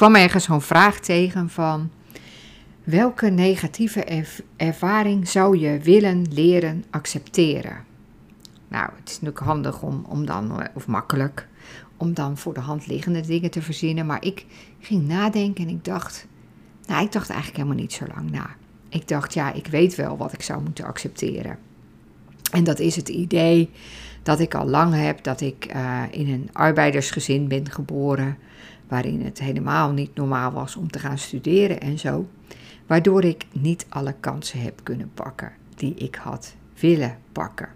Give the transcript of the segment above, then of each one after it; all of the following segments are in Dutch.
kwam ergens zo'n vraag tegen van welke negatieve ervaring zou je willen leren accepteren? Nou, het is natuurlijk handig om, om dan, of makkelijk, om dan voor de hand liggende dingen te verzinnen. Maar ik ging nadenken en ik dacht, nou, ik dacht eigenlijk helemaal niet zo lang na. Ik dacht, ja, ik weet wel wat ik zou moeten accepteren. En dat is het idee dat ik al lang heb dat ik eh, in een arbeidersgezin ben geboren, waarin het helemaal niet normaal was om te gaan studeren en zo, waardoor ik niet alle kansen heb kunnen pakken die ik had willen pakken.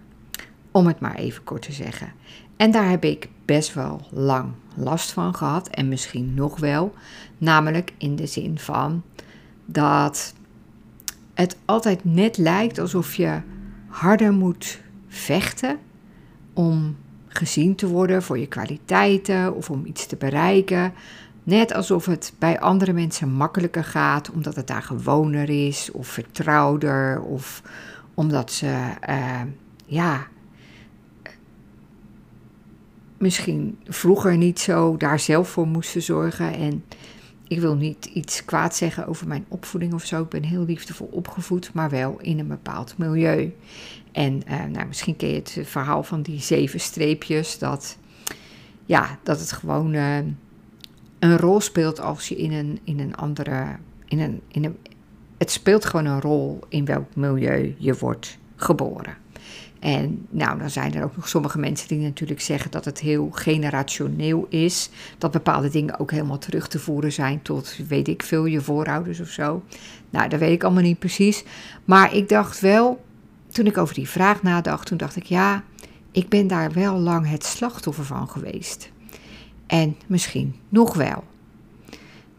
Om het maar even kort te zeggen. En daar heb ik best wel lang last van gehad en misschien nog wel, namelijk in de zin van dat het altijd net lijkt alsof je harder moet vechten om gezien te worden voor je kwaliteiten of om iets te bereiken. Net alsof het bij andere mensen makkelijker gaat, omdat het daar gewoner is of vertrouwder of omdat ze, uh, ja, misschien vroeger niet zo daar zelf voor moesten zorgen. En ik wil niet iets kwaad zeggen over mijn opvoeding of zo. Ik ben heel liefdevol opgevoed, maar wel in een bepaald milieu. En uh, nou, misschien ken je het verhaal van die zeven streepjes. Dat, ja, dat het gewoon uh, een rol speelt als je in een, in een andere. In een, in een, het speelt gewoon een rol in welk milieu je wordt geboren. En nou, dan zijn er ook nog sommige mensen die natuurlijk zeggen dat het heel generationeel is. Dat bepaalde dingen ook helemaal terug te voeren zijn tot, weet ik veel, je voorouders of zo. Nou, dat weet ik allemaal niet precies. Maar ik dacht wel, toen ik over die vraag nadacht, toen dacht ik, ja, ik ben daar wel lang het slachtoffer van geweest. En misschien nog wel.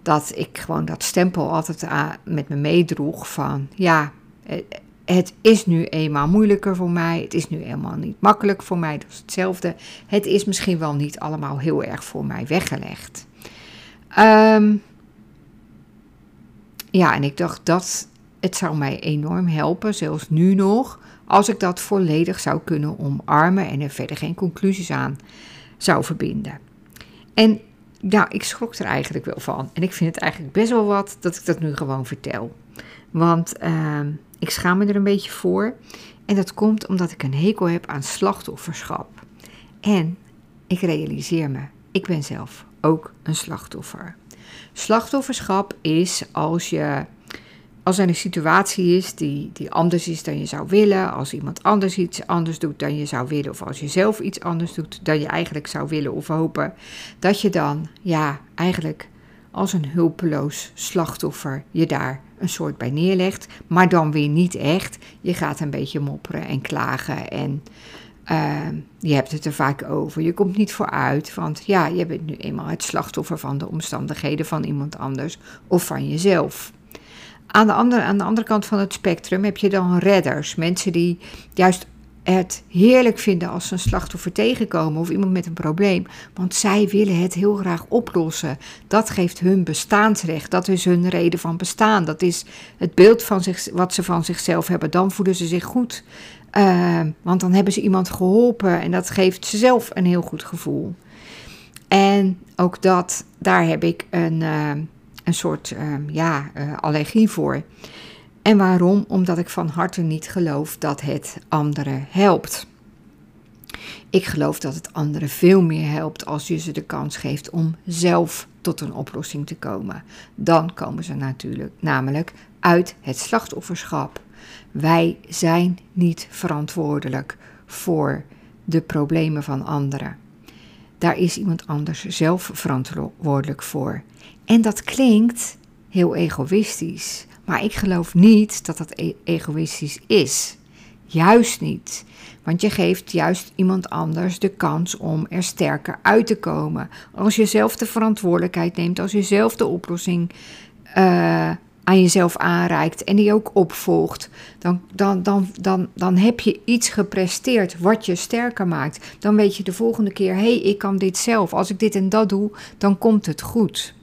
Dat ik gewoon dat stempel altijd met me meedroeg van, ja, eh, het is nu eenmaal moeilijker voor mij. Het is nu eenmaal niet makkelijk voor mij. Dat is hetzelfde. Het is misschien wel niet allemaal heel erg voor mij weggelegd. Ehm, ja, en ik dacht dat het zou mij enorm helpen, zelfs nu nog, als ik dat volledig zou kunnen omarmen en er verder geen conclusies aan zou verbinden. En ja, ik schrok er eigenlijk wel van. En ik vind het eigenlijk best wel wat dat ik dat nu gewoon vertel. Want uh, ik schaam me er een beetje voor. En dat komt omdat ik een hekel heb aan slachtofferschap. En ik realiseer me, ik ben zelf ook een slachtoffer. Slachtofferschap is als je als er een situatie is die, die anders is dan je zou willen, als iemand anders iets anders doet dan je zou willen, of als je zelf iets anders doet dan je eigenlijk zou willen of hopen, dat je dan ja, eigenlijk als een hulpeloos slachtoffer je daar een soort bij neerlegt, maar dan weer niet echt. Je gaat een beetje mopperen en klagen en uh, je hebt het er vaak over. Je komt niet vooruit, want ja, je bent nu eenmaal het slachtoffer van de omstandigheden van iemand anders of van jezelf. Aan de, andere, aan de andere kant van het spectrum heb je dan redders, mensen die juist het heerlijk vinden als ze een slachtoffer tegenkomen of iemand met een probleem. Want zij willen het heel graag oplossen. Dat geeft hun bestaansrecht. Dat is hun reden van bestaan. Dat is het beeld van zich, wat ze van zichzelf hebben. Dan voelen ze zich goed. Uh, want dan hebben ze iemand geholpen en dat geeft ze zelf een heel goed gevoel. En ook dat, daar heb ik een, uh, een soort uh, ja, allergie voor. En waarom? Omdat ik van harte niet geloof dat het anderen helpt. Ik geloof dat het anderen veel meer helpt als je ze de kans geeft om zelf tot een oplossing te komen. Dan komen ze natuurlijk namelijk uit het slachtofferschap. Wij zijn niet verantwoordelijk voor de problemen van anderen. Daar is iemand anders zelf verantwoordelijk voor. En dat klinkt heel egoïstisch. Maar ik geloof niet dat dat e- egoïstisch is. Juist niet. Want je geeft juist iemand anders de kans om er sterker uit te komen. Als je zelf de verantwoordelijkheid neemt, als je zelf de oplossing uh, aan jezelf aanreikt en die ook opvolgt, dan, dan, dan, dan, dan heb je iets gepresteerd wat je sterker maakt. Dan weet je de volgende keer: hé, hey, ik kan dit zelf. Als ik dit en dat doe, dan komt het goed.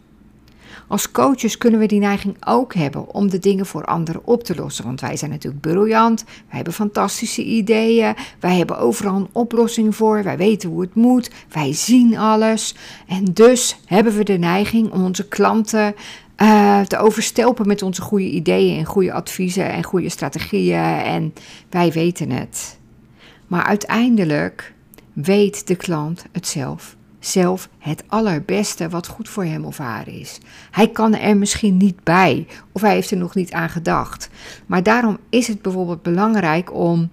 Als coaches kunnen we die neiging ook hebben om de dingen voor anderen op te lossen. Want wij zijn natuurlijk briljant, wij hebben fantastische ideeën, wij hebben overal een oplossing voor, wij weten hoe het moet, wij zien alles. En dus hebben we de neiging om onze klanten uh, te overstelpen met onze goede ideeën en goede adviezen en goede strategieën. En wij weten het. Maar uiteindelijk weet de klant het zelf. Zelf het allerbeste wat goed voor hem of haar is. Hij kan er misschien niet bij of hij heeft er nog niet aan gedacht. Maar daarom is het bijvoorbeeld belangrijk om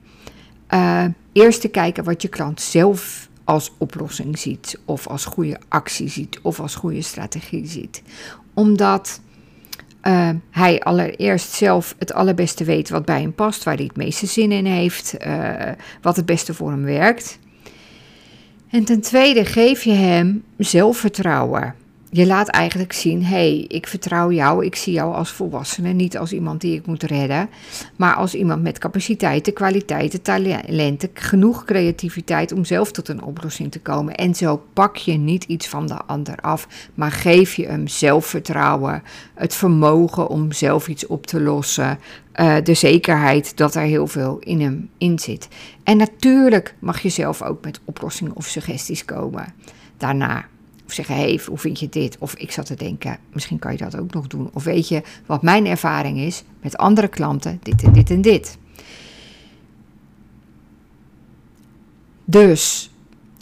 uh, eerst te kijken wat je klant zelf als oplossing ziet, of als goede actie ziet, of als goede strategie ziet. Omdat uh, hij allereerst zelf het allerbeste weet wat bij hem past, waar hij het meeste zin in heeft, uh, wat het beste voor hem werkt. En ten tweede geef je hem zelfvertrouwen je laat eigenlijk zien: hey, ik vertrouw jou, ik zie jou als volwassene, niet als iemand die ik moet redden, maar als iemand met capaciteiten, kwaliteiten, talenten, genoeg creativiteit om zelf tot een oplossing te komen. En zo pak je niet iets van de ander af, maar geef je hem zelfvertrouwen, het vermogen om zelf iets op te lossen, uh, de zekerheid dat er heel veel in hem in zit. En natuurlijk mag je zelf ook met oplossingen of suggesties komen daarna. Of zeggen, hey, hoe vind je dit? Of ik zat te denken, misschien kan je dat ook nog doen. Of weet je wat mijn ervaring is met andere klanten, dit en dit en dit. Dus,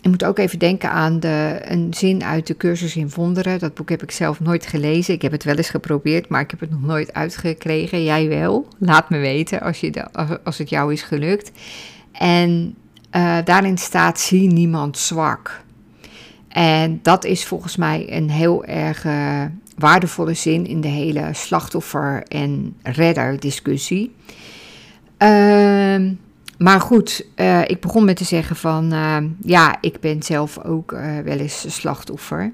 ik moet ook even denken aan de, een zin uit de cursus in wonderen. Dat boek heb ik zelf nooit gelezen. Ik heb het wel eens geprobeerd, maar ik heb het nog nooit uitgekregen. Jij wel. Laat me weten als, je als het jou is gelukt. En uh, daarin staat: zie niemand zwak. En dat is volgens mij een heel erg uh, waardevolle zin in de hele slachtoffer- en redder-discussie. Uh, maar goed, uh, ik begon met te zeggen van uh, ja, ik ben zelf ook wel eens slachtoffer.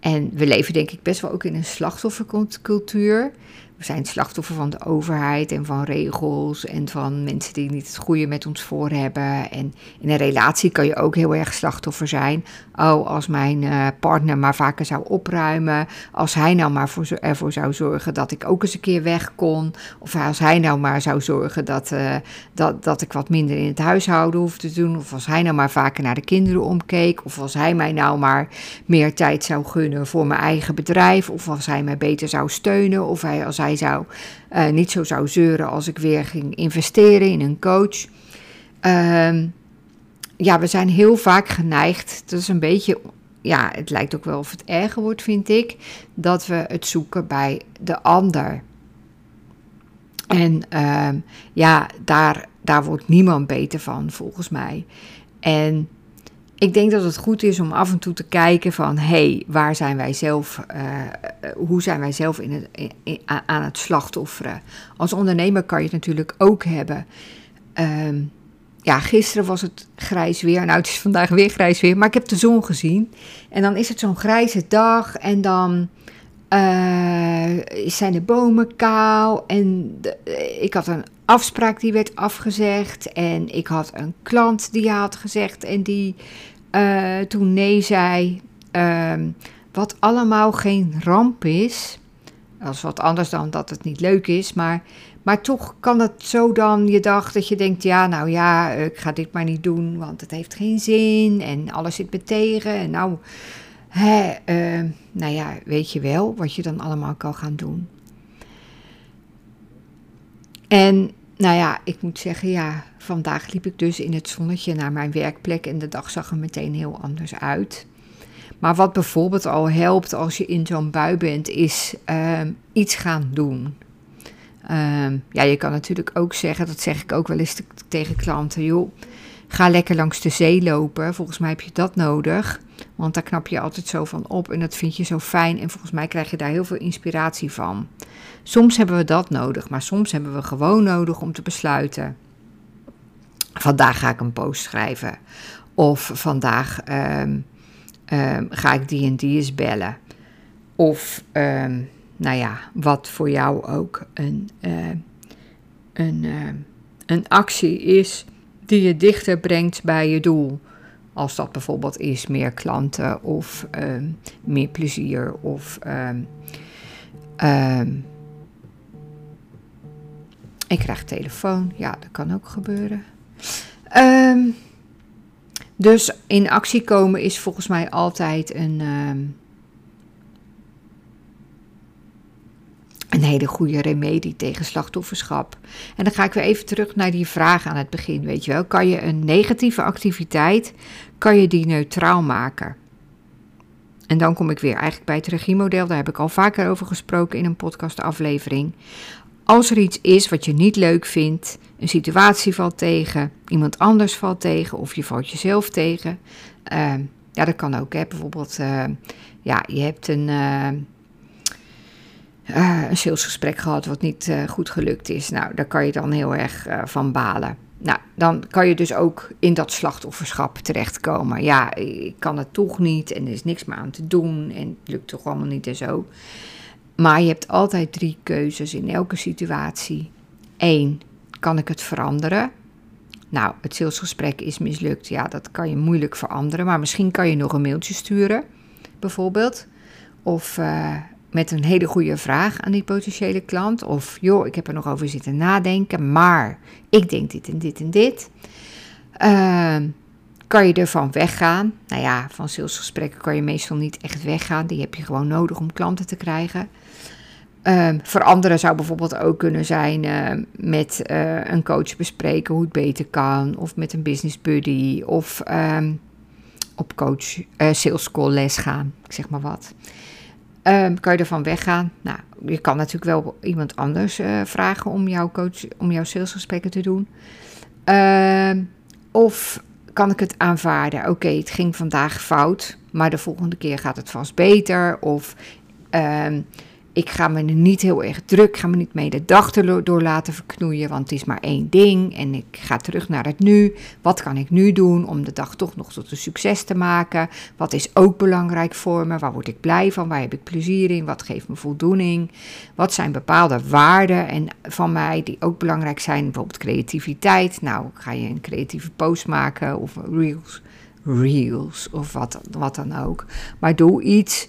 En we leven denk ik best wel ook in een slachtoffercultuur. We zijn slachtoffer van de overheid en van regels en van mensen die niet het goede met ons voor hebben. En in een relatie kan je ook heel erg slachtoffer zijn. Oh, als mijn uh, partner maar vaker zou opruimen. Als hij nou maar voor, ervoor zou zorgen dat ik ook eens een keer weg kon. Of als hij nou maar zou zorgen dat, uh, dat, dat ik wat minder in het huishouden hoef te doen. Of als hij nou maar vaker naar de kinderen omkeek. Of als hij mij nou maar meer tijd zou gunnen voor mijn eigen bedrijf. Of als hij mij beter zou steunen. Of hij, als hij zou, uh, niet zo zou zeuren als ik weer ging investeren in een coach. Uh, ja, we zijn heel vaak geneigd, dat is een beetje, ja, het lijkt ook wel of het erger wordt, vind ik, dat we het zoeken bij de ander. En uh, ja, daar, daar wordt niemand beter van, volgens mij. En ik denk dat het goed is om af en toe te kijken van, hey, waar zijn wij zelf, uh, hoe zijn wij zelf in het, aan het slachtofferen? Als ondernemer kan je het natuurlijk ook hebben. Um, ja, gisteren was het grijs weer. Nou, het is vandaag weer grijs weer, maar ik heb de zon gezien. En dan is het zo'n grijze dag en dan uh, zijn de bomen kaal. En ik had een afspraak die werd afgezegd. En ik had een klant die had gezegd en die uh, toen nee zei. Uh, wat allemaal geen ramp is. Is wat anders dan dat het niet leuk is. Maar, maar toch kan het zo dan je dag dat je denkt: ja, nou ja, ik ga dit maar niet doen, want het heeft geen zin. En alles zit me tegen. En nou, hè, uh, nou ja, weet je wel wat je dan allemaal kan gaan doen. En nou ja, ik moet zeggen, ja, vandaag liep ik dus in het zonnetje naar mijn werkplek en de dag zag er meteen heel anders uit. Maar wat bijvoorbeeld al helpt als je in zo'n bui bent, is um, iets gaan doen. Um, ja, je kan natuurlijk ook zeggen, dat zeg ik ook wel eens te, tegen klanten, joh, ga lekker langs de zee lopen. Volgens mij heb je dat nodig, want daar knap je altijd zo van op en dat vind je zo fijn en volgens mij krijg je daar heel veel inspiratie van. Soms hebben we dat nodig, maar soms hebben we gewoon nodig om te besluiten. Vandaag ga ik een post schrijven. Of vandaag um, um, ga ik die en die eens bellen. Of, um, nou ja, wat voor jou ook een, een, een actie is die je dichter brengt bij je doel. Als dat bijvoorbeeld is meer klanten of meer plezier of Ehm, ik krijg telefoon. Ja, dat kan ook gebeuren. Ehm, dus in actie komen is volgens mij altijd een, een hele goede remedie tegen slachtofferschap. En dan ga ik weer even terug naar die vraag aan het begin, weet je wel. Kan je een negatieve activiteit, kan je die neutraal maken? En dan kom ik weer eigenlijk bij het regiemodel, daar heb ik al vaker over gesproken in een podcastaflevering. Als er iets is wat je niet leuk vindt, een situatie valt tegen, iemand anders valt tegen of je valt jezelf tegen. Uh, ja, dat kan ook. Hè. Bijvoorbeeld, uh, ja, je hebt een, uh, een salesgesprek gehad wat niet goed gelukt is. Nou, daar kan je dan heel erg van balen. Nou, dan kan je dus ook in dat slachtofferschap terechtkomen. Ja, ik kan het toch niet en er is niks meer aan te doen en het lukt toch allemaal niet en zo. Maar je hebt altijd drie keuzes in elke situatie. Eén, kan ik het veranderen? Nou, het salesgesprek is mislukt. Ja, dat kan je moeilijk veranderen. Maar misschien kan je nog een mailtje sturen, bijvoorbeeld. Of met een hele goede vraag aan die potentiële klant. Of, joh, ik heb er nog over zitten nadenken, maar ik denk dit en dit en dit. Uh, kan je ervan weggaan? Nou ja, van salesgesprekken kan je meestal niet echt weggaan. Die heb je gewoon nodig om klanten te krijgen. Uh, veranderen zou bijvoorbeeld ook kunnen zijn uh, met uh, een coach bespreken hoe het beter kan, of met een business buddy, of um, op coach uh, sales call les gaan, ik zeg maar wat. Um, kan je ervan weggaan? Nou, je kan natuurlijk wel iemand anders vragen om jouw coach, om jouw salesgesprekken te doen. Ehm, of kan ik het aanvaarden? Oké, het ging vandaag fout, maar de volgende keer gaat het vast beter. Of ik ga me niet heel erg druk, ga me niet mee de dag door laten verknoeien, want het is maar één ding en ik ga terug naar het nu. Wat kan ik nu doen om de dag toch nog tot een succes te maken? Wat is ook belangrijk voor me? Waar word ik blij van? Waar heb ik plezier in? Wat geeft me voldoening? Wat zijn bepaalde waarden en van mij die ook belangrijk zijn? Bijvoorbeeld creativiteit. Nou, ga je een creatieve post maken of reels, reels of wat, wat dan ook. Maar doe iets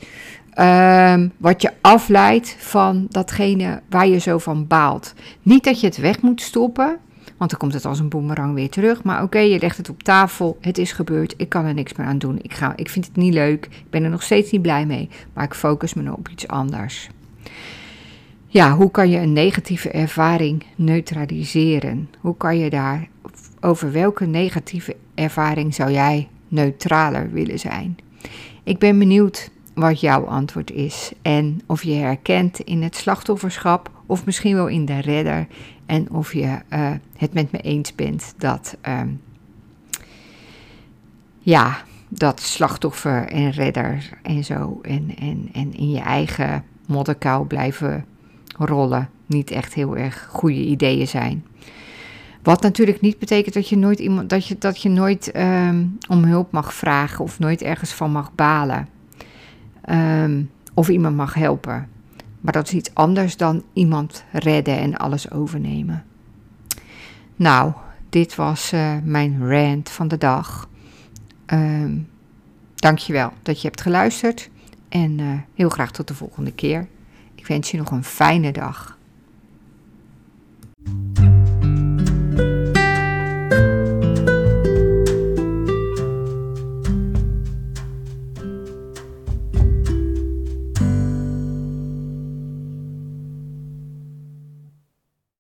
Um, wat je afleidt van datgene waar je zo van baalt. Niet dat je het weg moet stoppen, want dan komt het als een boemerang weer terug. Maar oké, je legt het op tafel. Het is gebeurd. Ik kan er niks meer aan doen. Ik, ga, ik vind het niet leuk. Ik ben er nog steeds niet blij mee. Maar ik focus me op iets anders. Ja, hoe kan je een negatieve ervaring neutraliseren? Hoe kan je daar, over welke negatieve ervaring zou jij neutraler willen zijn? Ik ben benieuwd wat jouw antwoord is. En of je herkent in het slachtofferschap of misschien wel in de redder. En of je uh, het met me eens bent dat, um, ja, dat slachtoffer en redder en zo en, en, en in je eigen modderkuil blijven rollen niet echt heel erg goede ideeën zijn. Wat natuurlijk niet betekent dat je nooit, iemand, dat je, dat je nooit um, om hulp mag vragen of nooit ergens van mag balen. Ehm, of iemand mag helpen. Maar dat is iets anders dan iemand redden en alles overnemen. Nou, dit was eh, mijn rant van de dag. Um, dankjewel dat je hebt geluisterd. En eh, heel graag tot de volgende keer. Ik wens je nog een fijne dag.